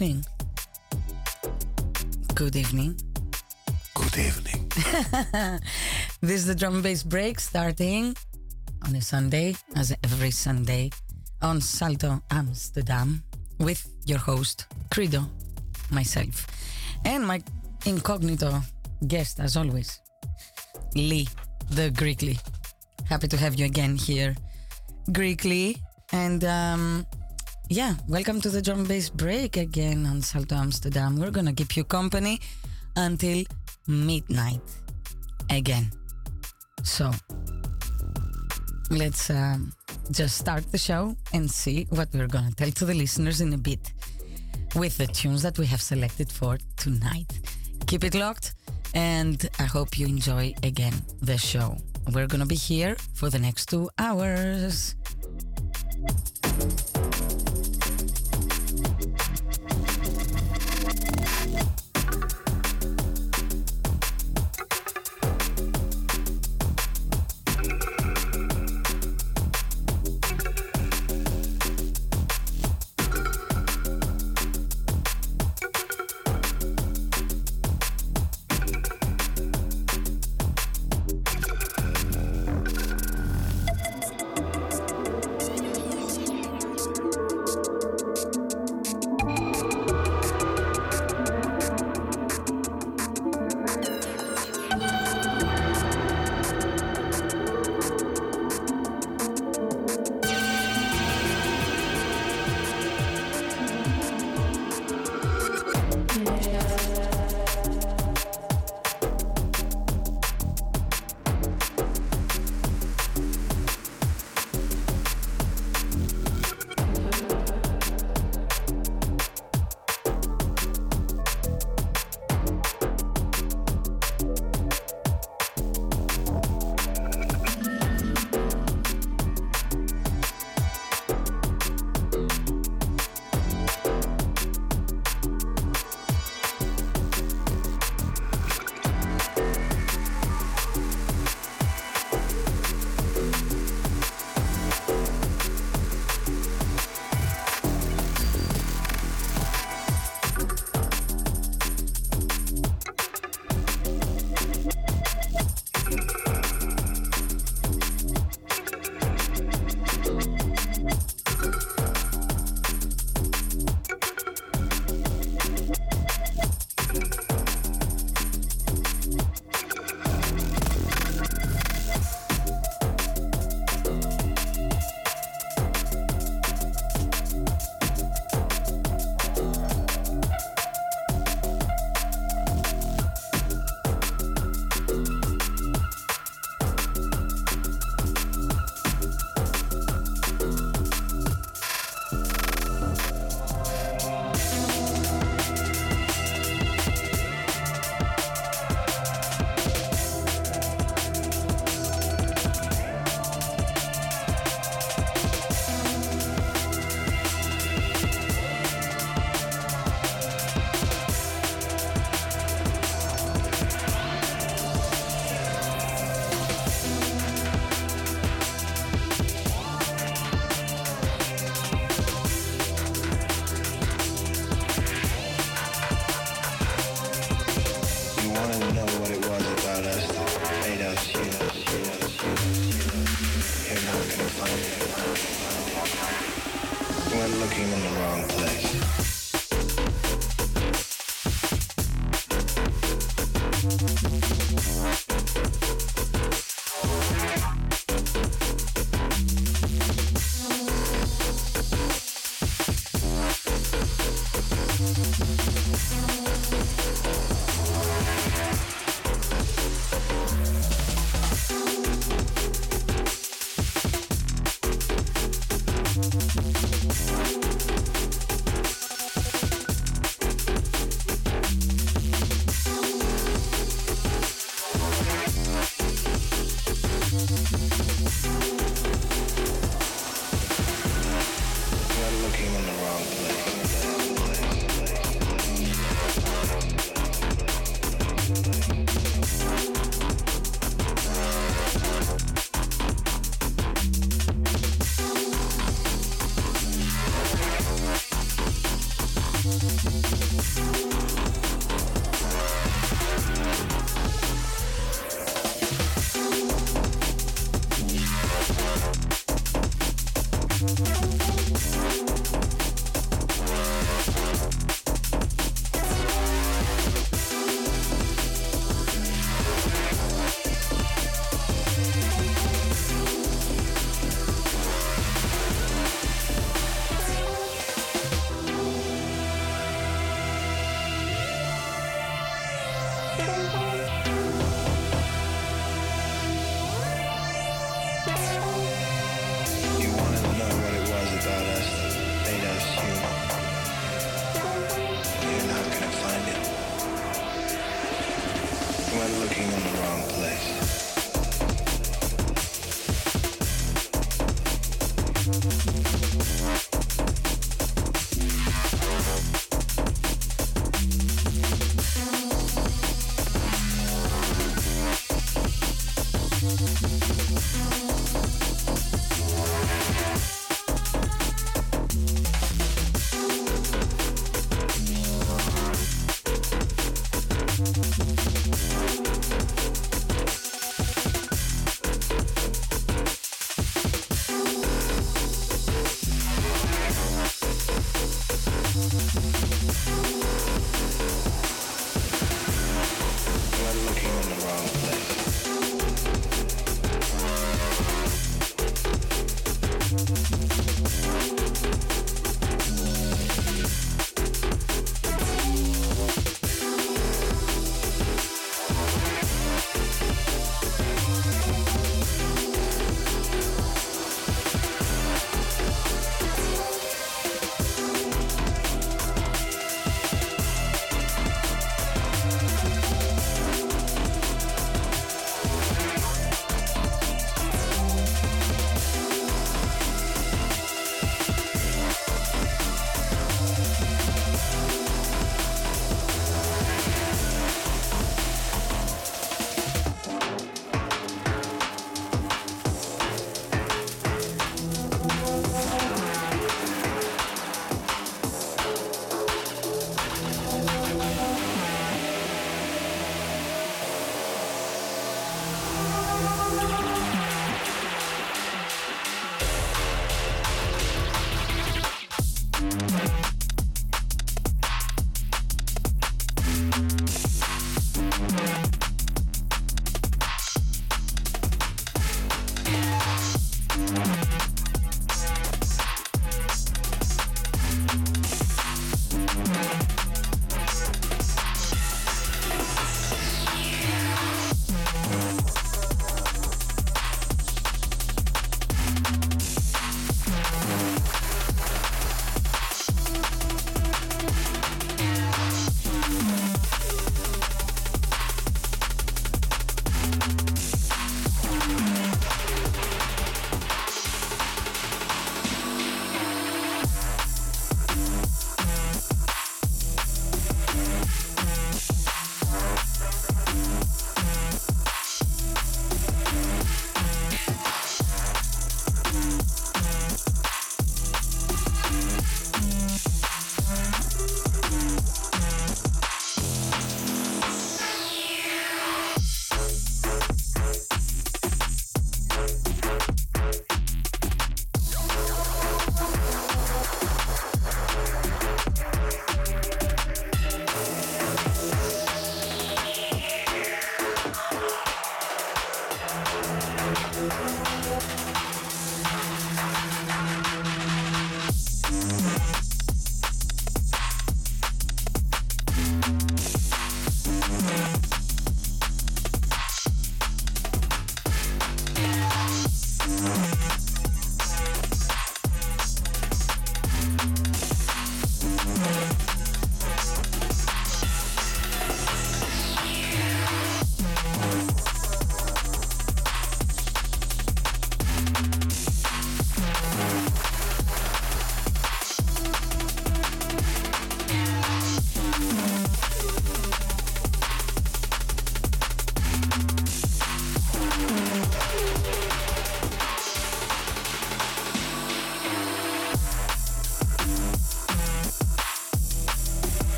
Good evening. Good evening. Good evening. this is the drum and bass break starting on a Sunday, as every Sunday, on Salto Amsterdam with your host, Credo, myself, and my incognito guest, as always, Lee, the Greek Lee. Happy to have you again here, Greek Lee. And um, yeah, welcome to the drum bass break again on Salto Amsterdam. We're gonna keep you company until midnight again. So let's um, just start the show and see what we're gonna tell to the listeners in a bit with the tunes that we have selected for tonight. Keep it locked, and I hope you enjoy again the show. We're gonna be here for the next two hours.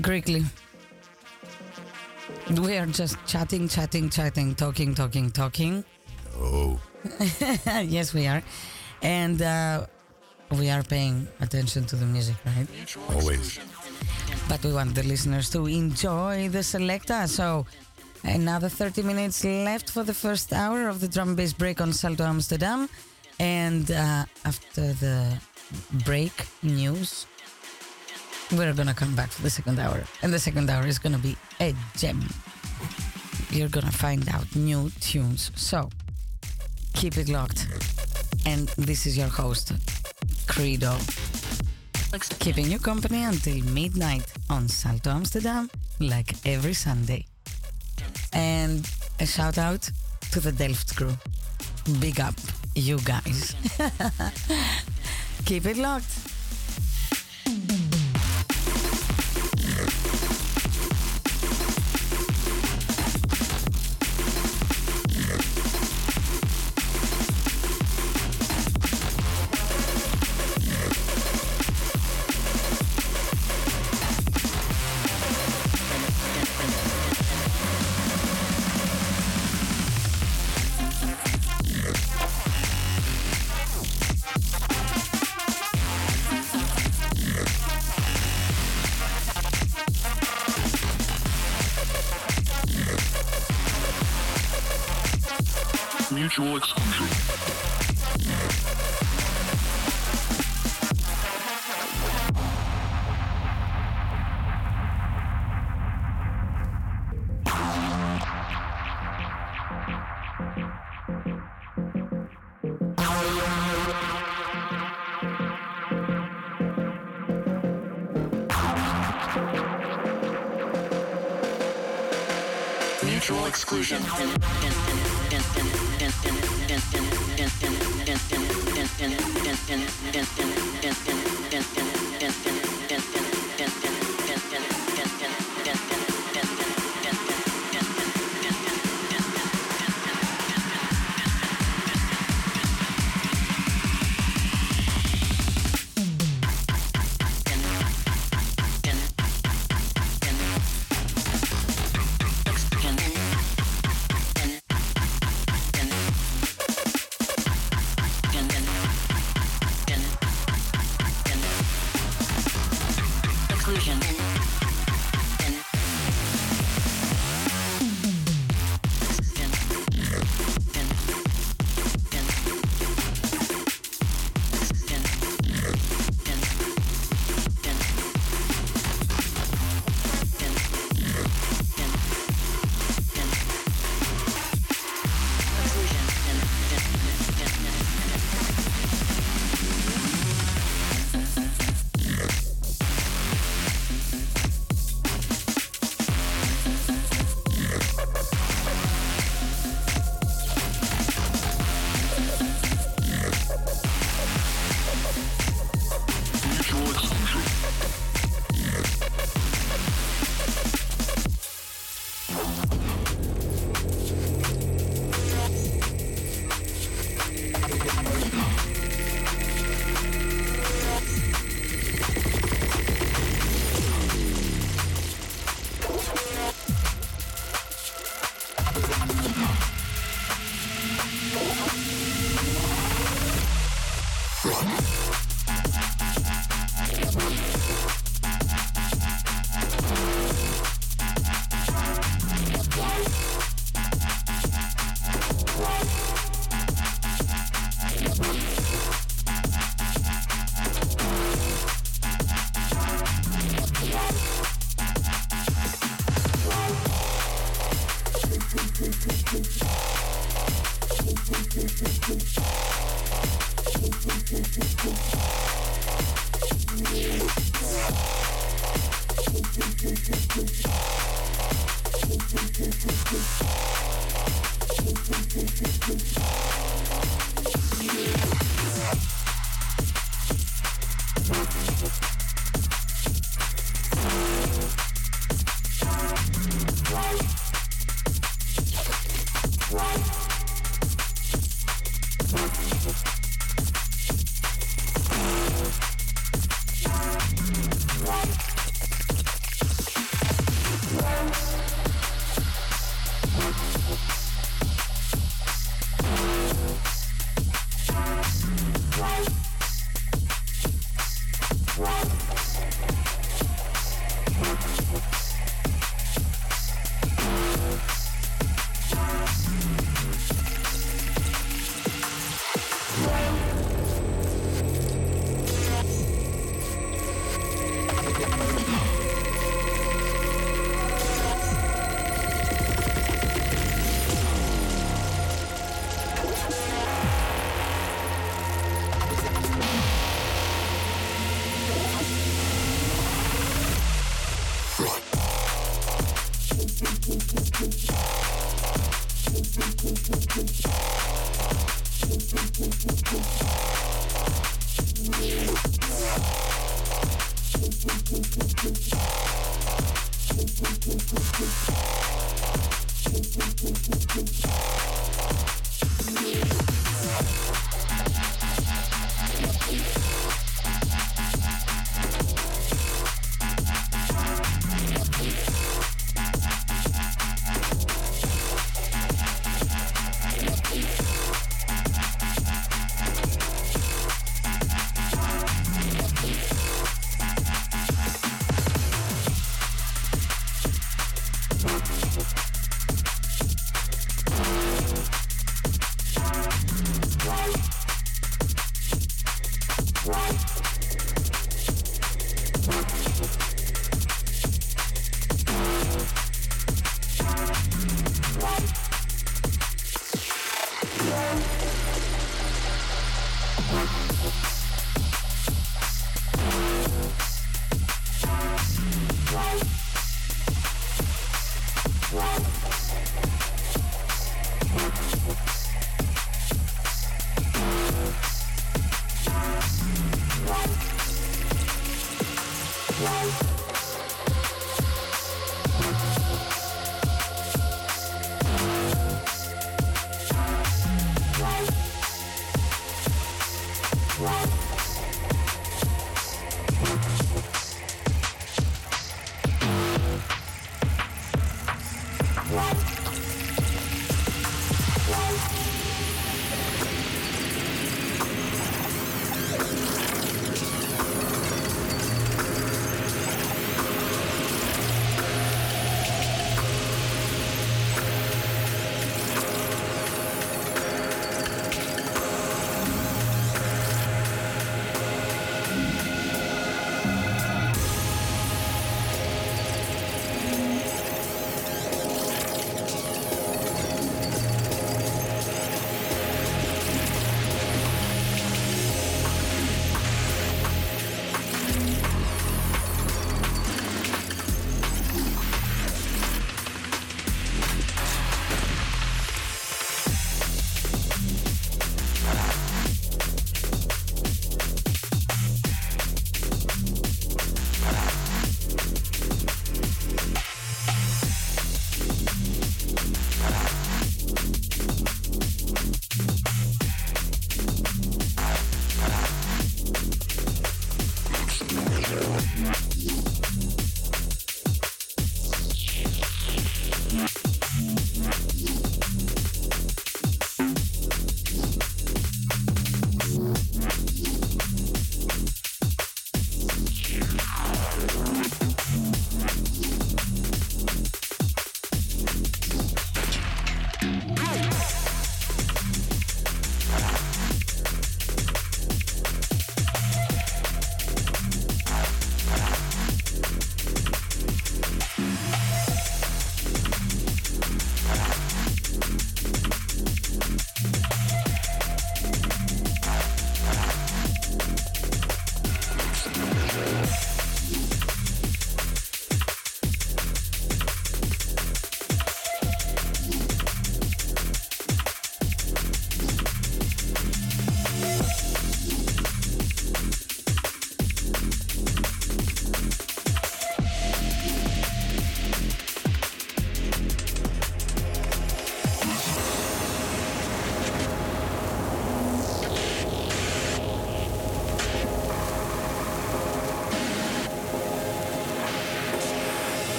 Greek Lee. We are just chatting, chatting, chatting, talking, talking, talking. Oh, yes, we are. And uh, we are paying attention to the music, right? always. But we want the listeners to enjoy the selecta. So, another 30 minutes left for the first hour of the drum bass break on Salto Amsterdam. And uh, after the break news, we're gonna come back for the second hour. And the second hour is gonna be a gem. You're gonna find out new tunes. So, keep it locked. And this is your host, Credo keeping you company until midnight on Salto Amsterdam, like every Sunday. And a shout out to the Delft crew. Big up, you guys. Keep it locked. Mutual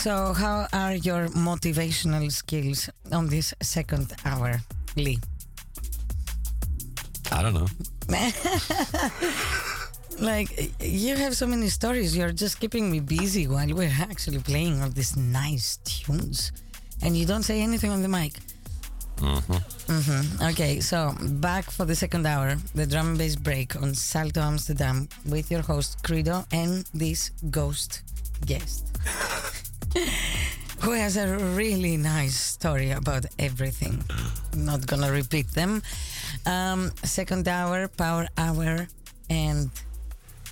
So, how are your motivational skills on this second hour, Lee? I don't know. Like, you have so many stories. You're just keeping me busy while we're actually playing all these nice tunes. And you don't say anything on the mic. Mm-hmm. Okay, so back for the second hour, the drum and bass break on Salto Amsterdam with your host Credo and this ghost guest. Who has a really nice story about everything. Not gonna repeat them. Um, second hour, power hour, and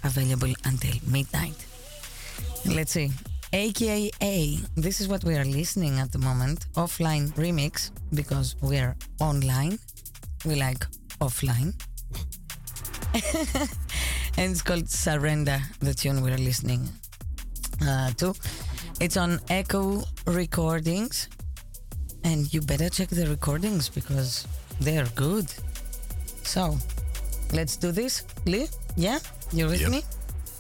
available until midnight. Let's see. AKA, this is what we are listening at the moment. Offline remix, because we're online. We like offline. and it's called Surrender, the tune we're listening uh, to. It's on Echo Recordings. And you better check the recordings because they're good. So, let's do this. Lee? Yeah? You with Yep. me?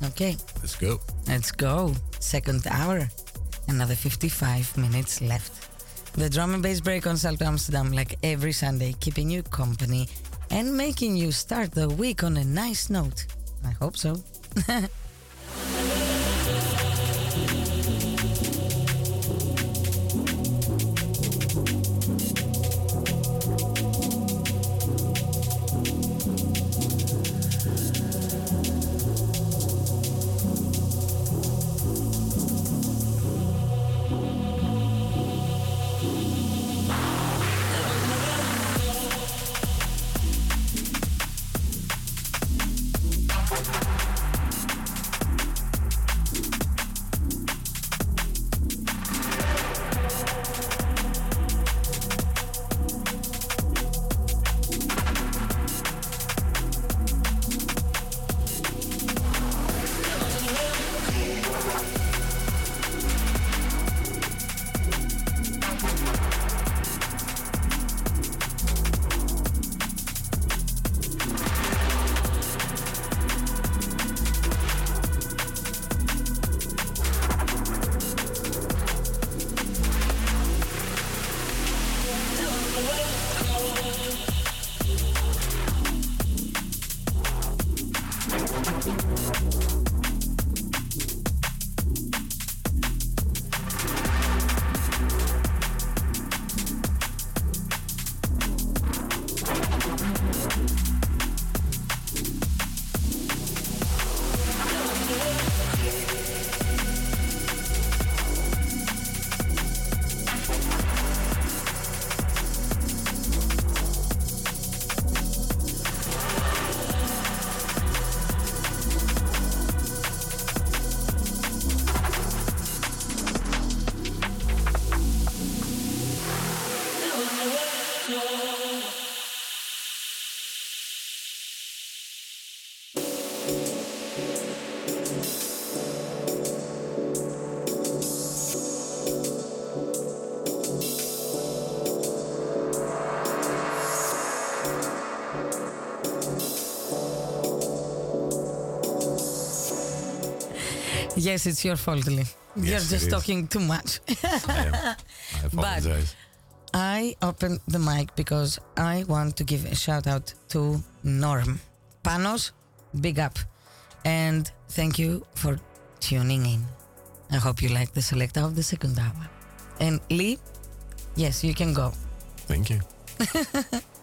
Okay. Let's go. Let's go. Second hour. Another 55 minutes left. The drum and bass break on Salto Amsterdam, like every Sunday, keeping you company and making you start the week on a nice note. I hope so. Yes, it's your fault, Lee. You're just talking too much. I, am. I apologize. I opened the mic because I want to give a shout out to Norm. Panos, big up. And thank you for tuning in. I hope you like the selector of the second hour. And Lee, yes, you can go. Thank you.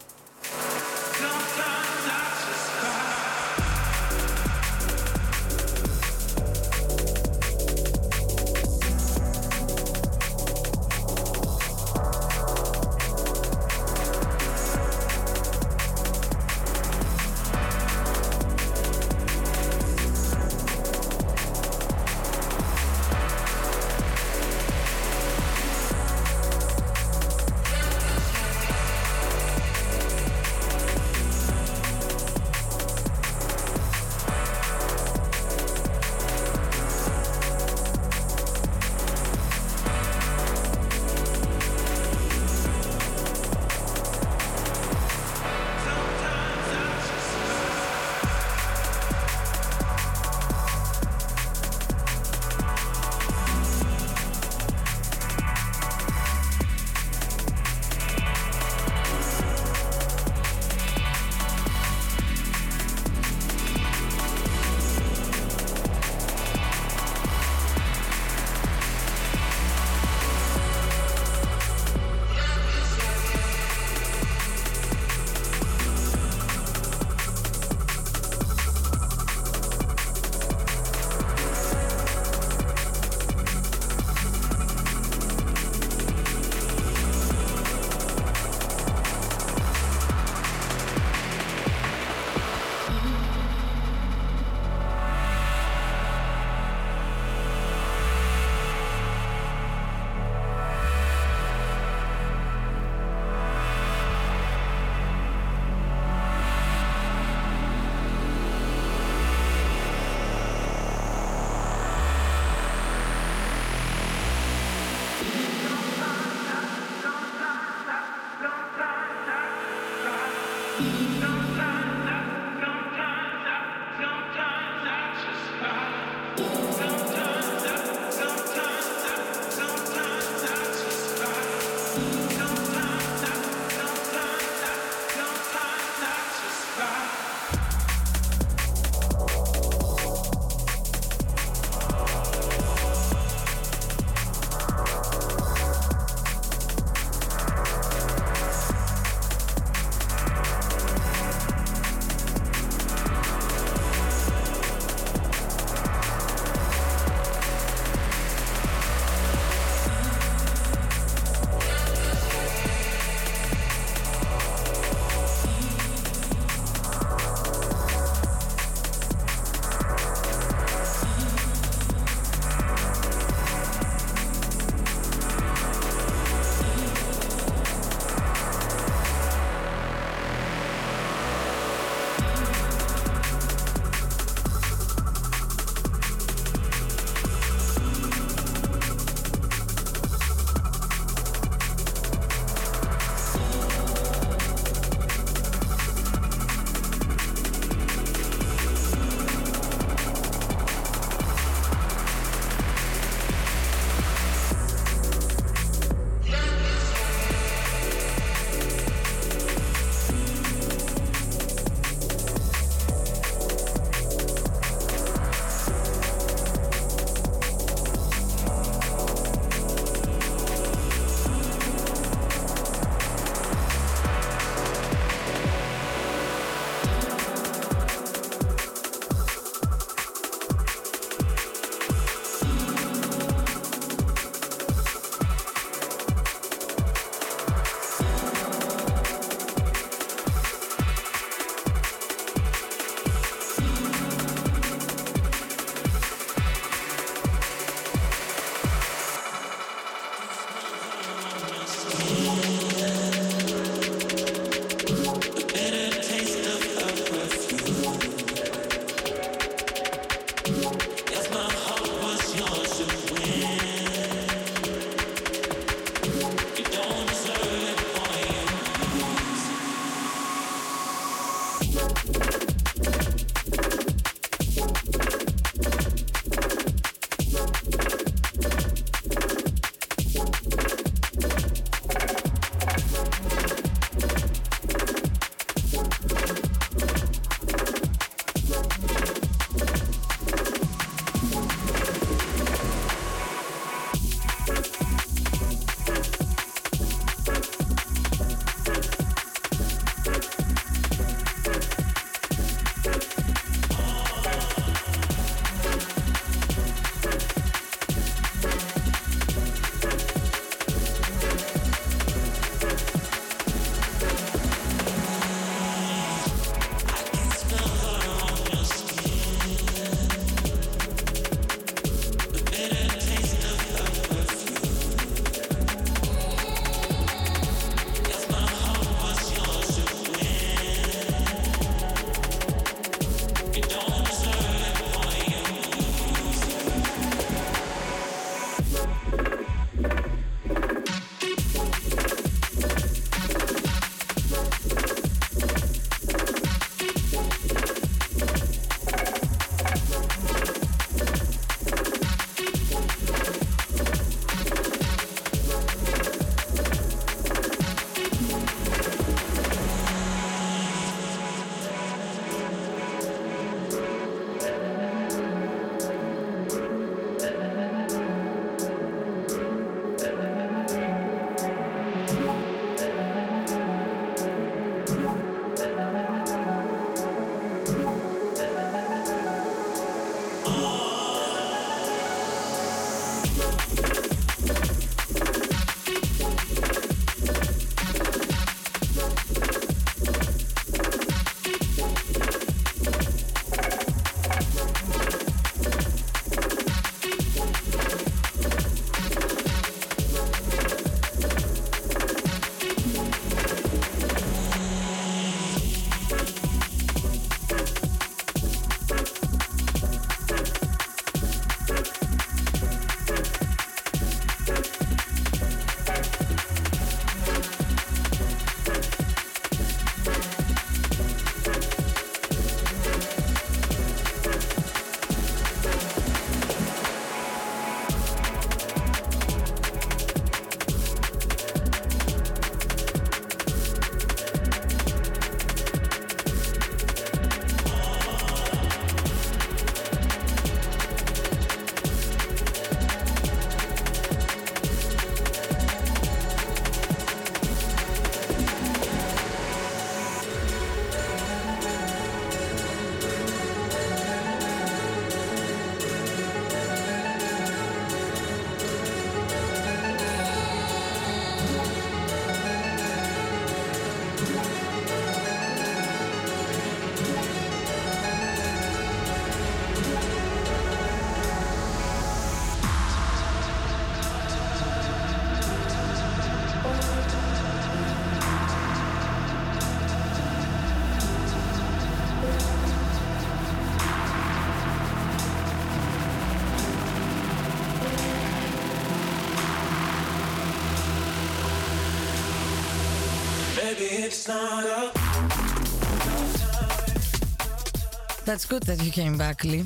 That's good that you came back, Lee.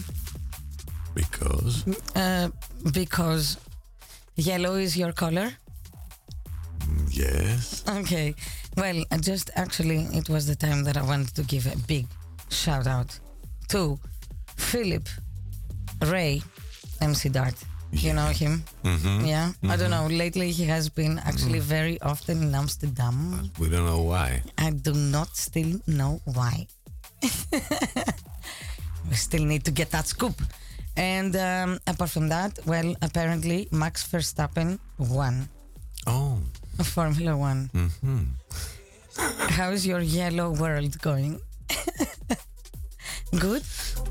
Because Uh, because yellow is your color. yes, Okay. Well, just actually, it was the time that I wanted to give a big shout out to Philip Ray, MC Dart. You know him? hmm Yeah. I don't know. Lately, he has been actually very often in Amsterdam. We don't know why. I do not still know why. we still need to get that scoop. And um, apart from that, well, apparently Max Verstappen won Oh, Formula One. Mm-hmm. How is your yellow world going? good?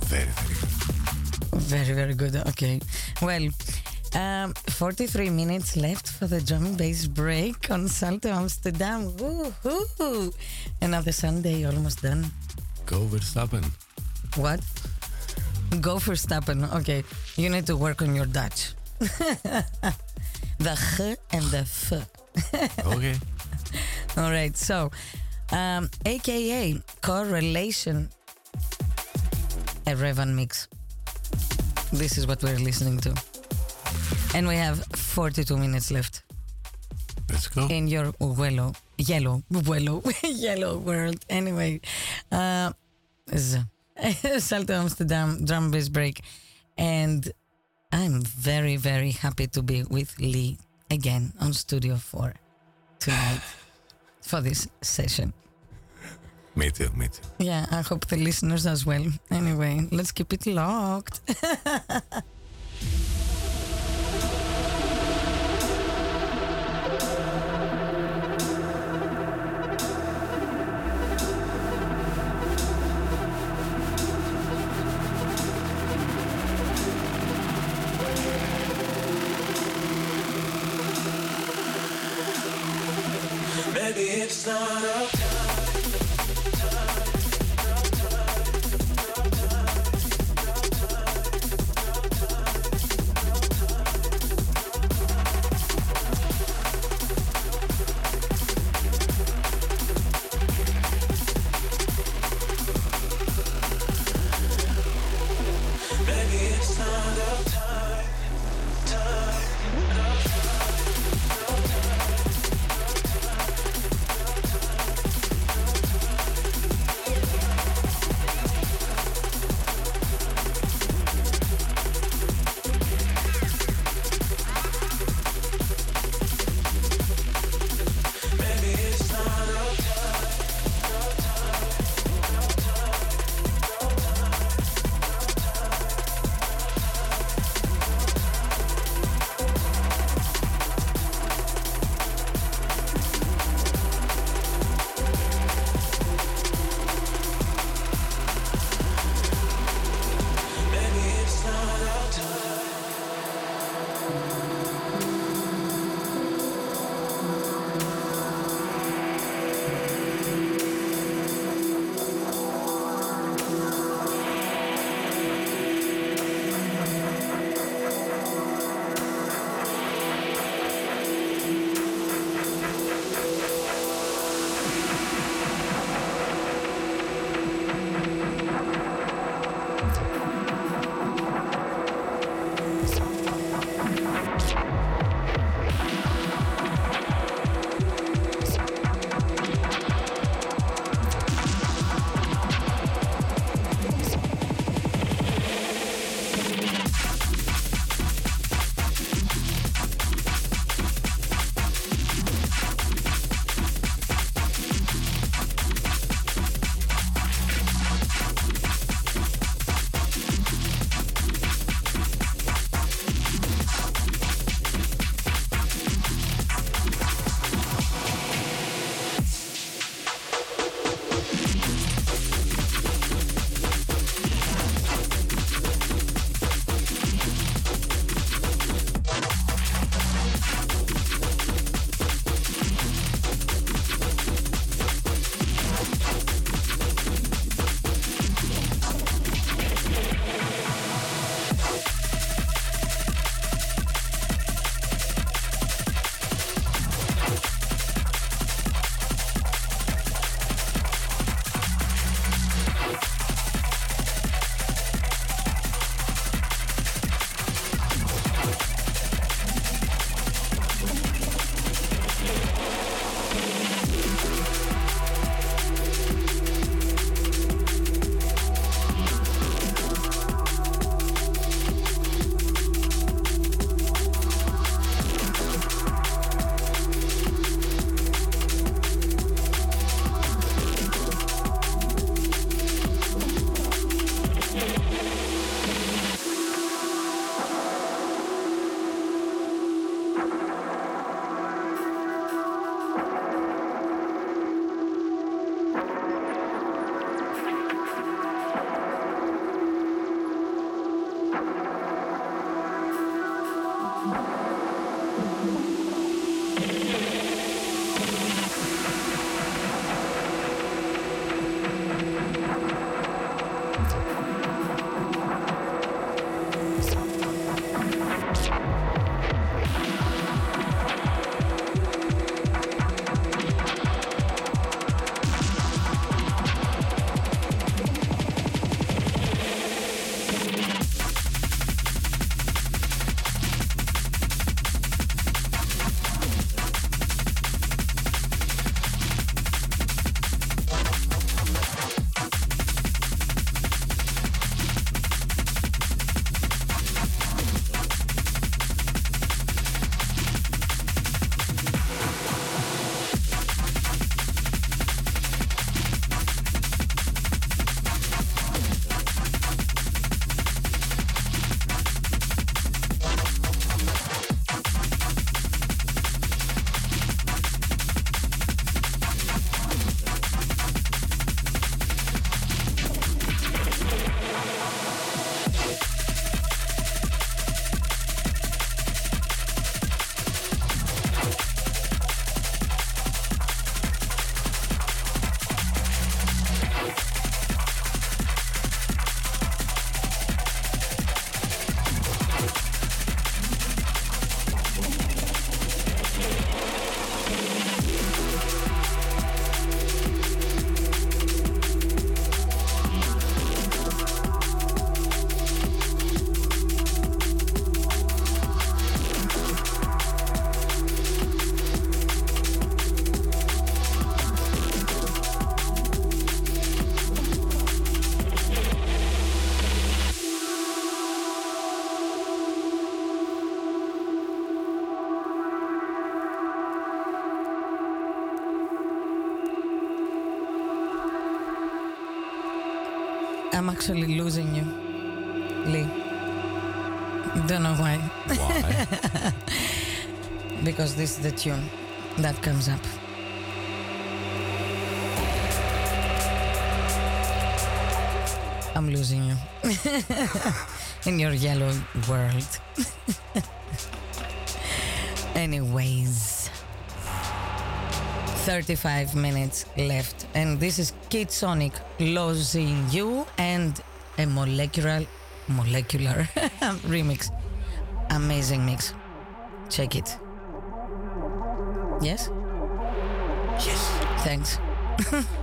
very very good. Very, very good. Okay. Well, um, 43 minutes left for the drum and bass break on Salto Amsterdam. Woo-hoo. Another Sunday almost done. Go Verstappen. What? Go for Stappen. Okay. You need to work on your Dutch. the G and the F. Okay. All right. So, um, AKA correlation. A Revan mix. This is what we're listening to. And we have 42 minutes left Let's go. in your yellow, yellow, yellow, yellow world. Anyway, uh, Salto Amsterdam drum bass break, and I'm very very happy to be with Lee again on Studio Four tonight for this session. Me too. Me too. Yeah, I hope the listeners as well. Anyway, let's keep it locked. actually losing you, Lee. Don't know why. Why? because this is the tune that comes up. I'm losing you in your yellow world. Anyways, 35 minutes left, and this is Kid Sonic losing you and a molecular molecular remix. Amazing mix. Check it. Yes? Yes. Thanks.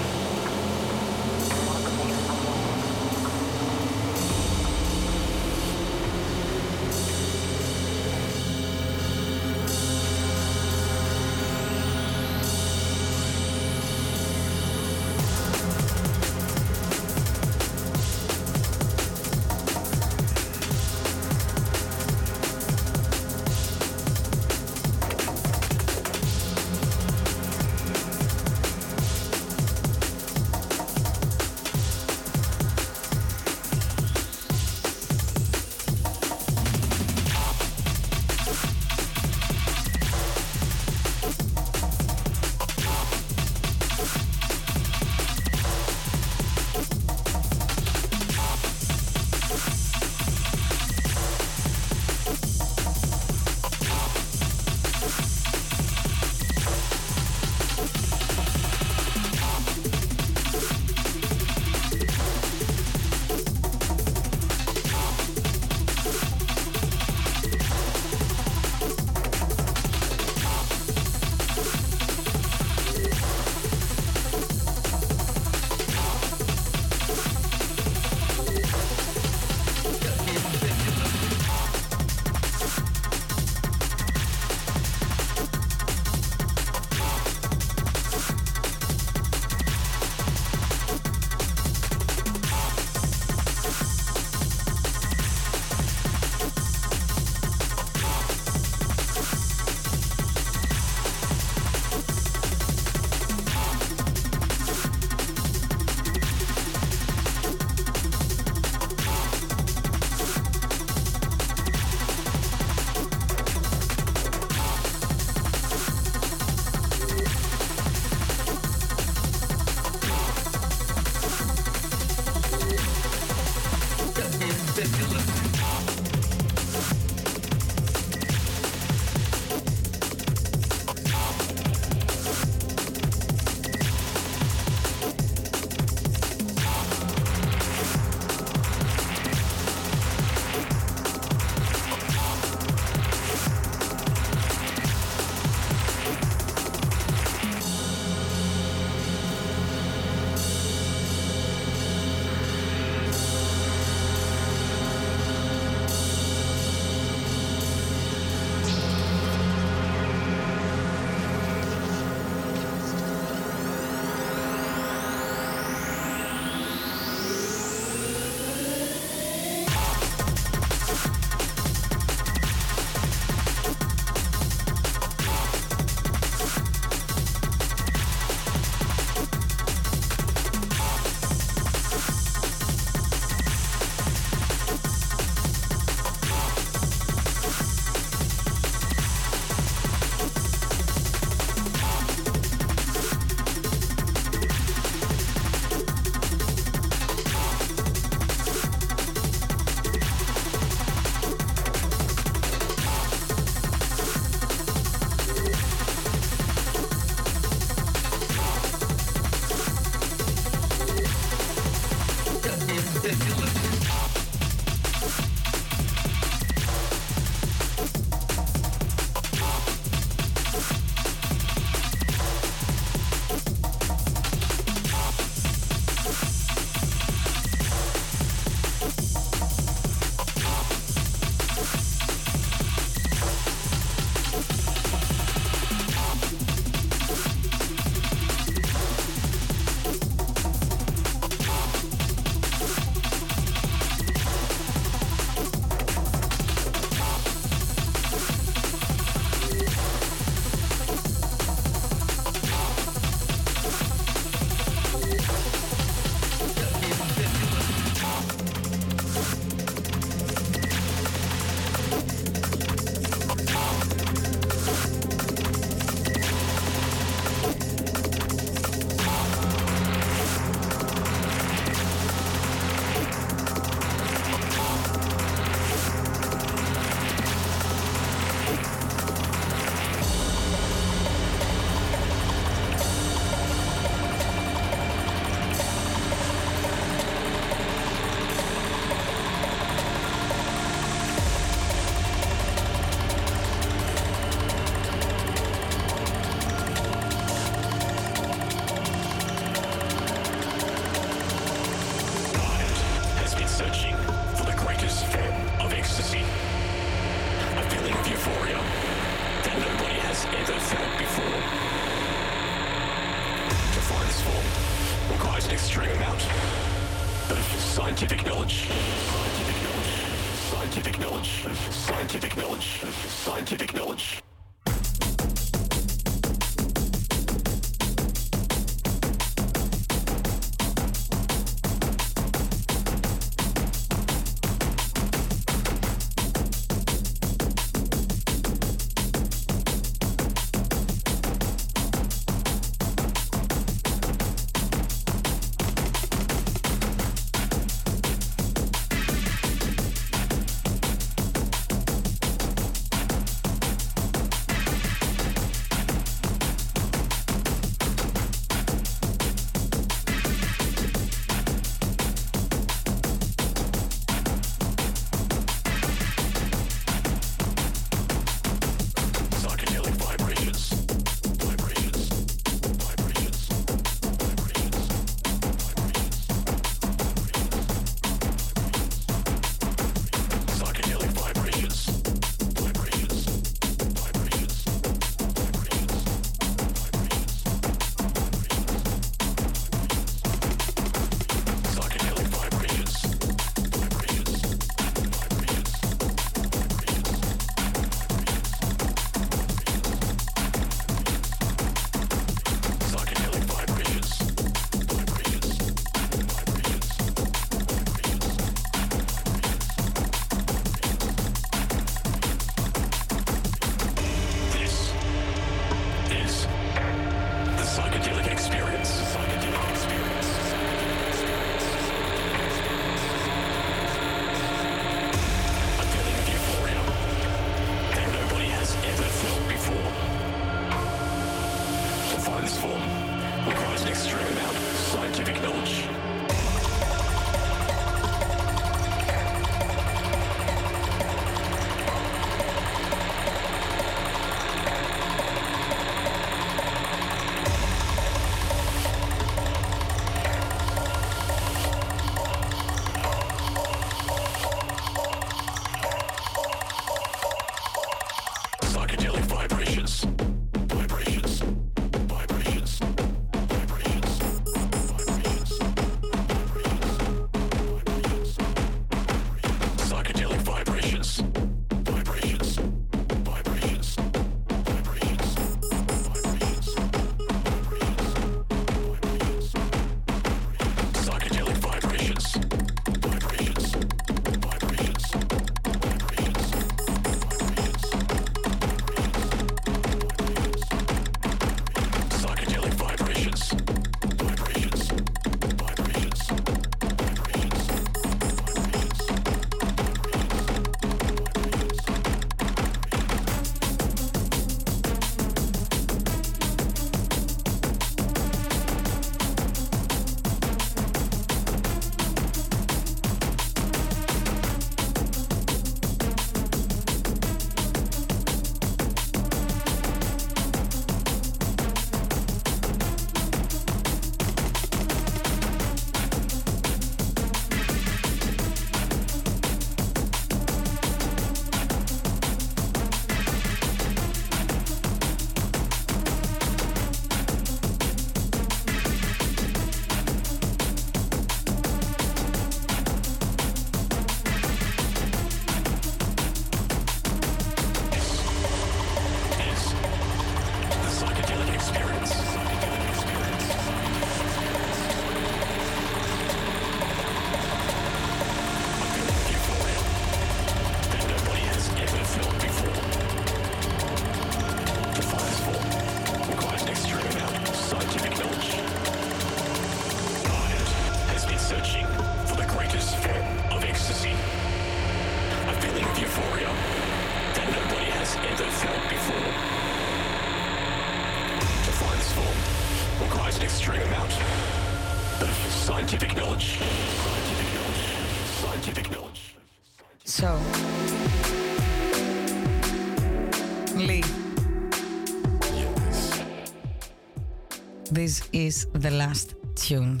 this is the last tune.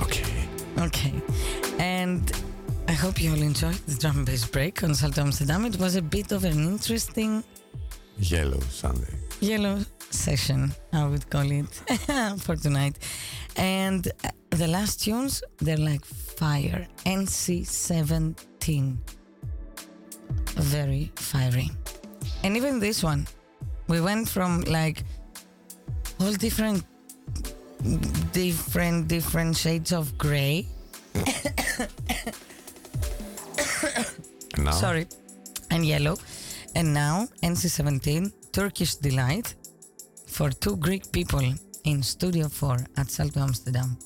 Okay. Okay. And I hope you all enjoyed the drum and bass break on Salto Amsterdam. It was a bit of an interesting Yellow Sunday. Yellow session, I would call it, for tonight. And uh, the last tunes, they're like fire. NC17. Very fiery. And even this one, we went from like all different, different, different shades of gray. And now, Sorry. And yellow. And now NC17, Turkish Delight for two Greek people in Studio 4 at Salto Amsterdam.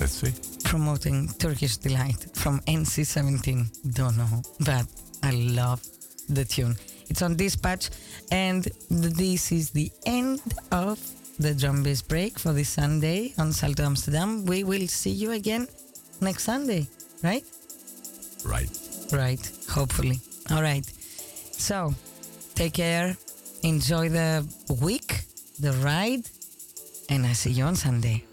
let's see. promoting Turkish Delight from NC17. Don't know, but I love the tune. It's on Dispatch, and this is the end of the drum bass break for this Sunday on Salto Amsterdam. We will see you again next Sunday, right? Right. Right, hopefully. All right. So, take care, enjoy the week, the ride, and I see you on Sunday.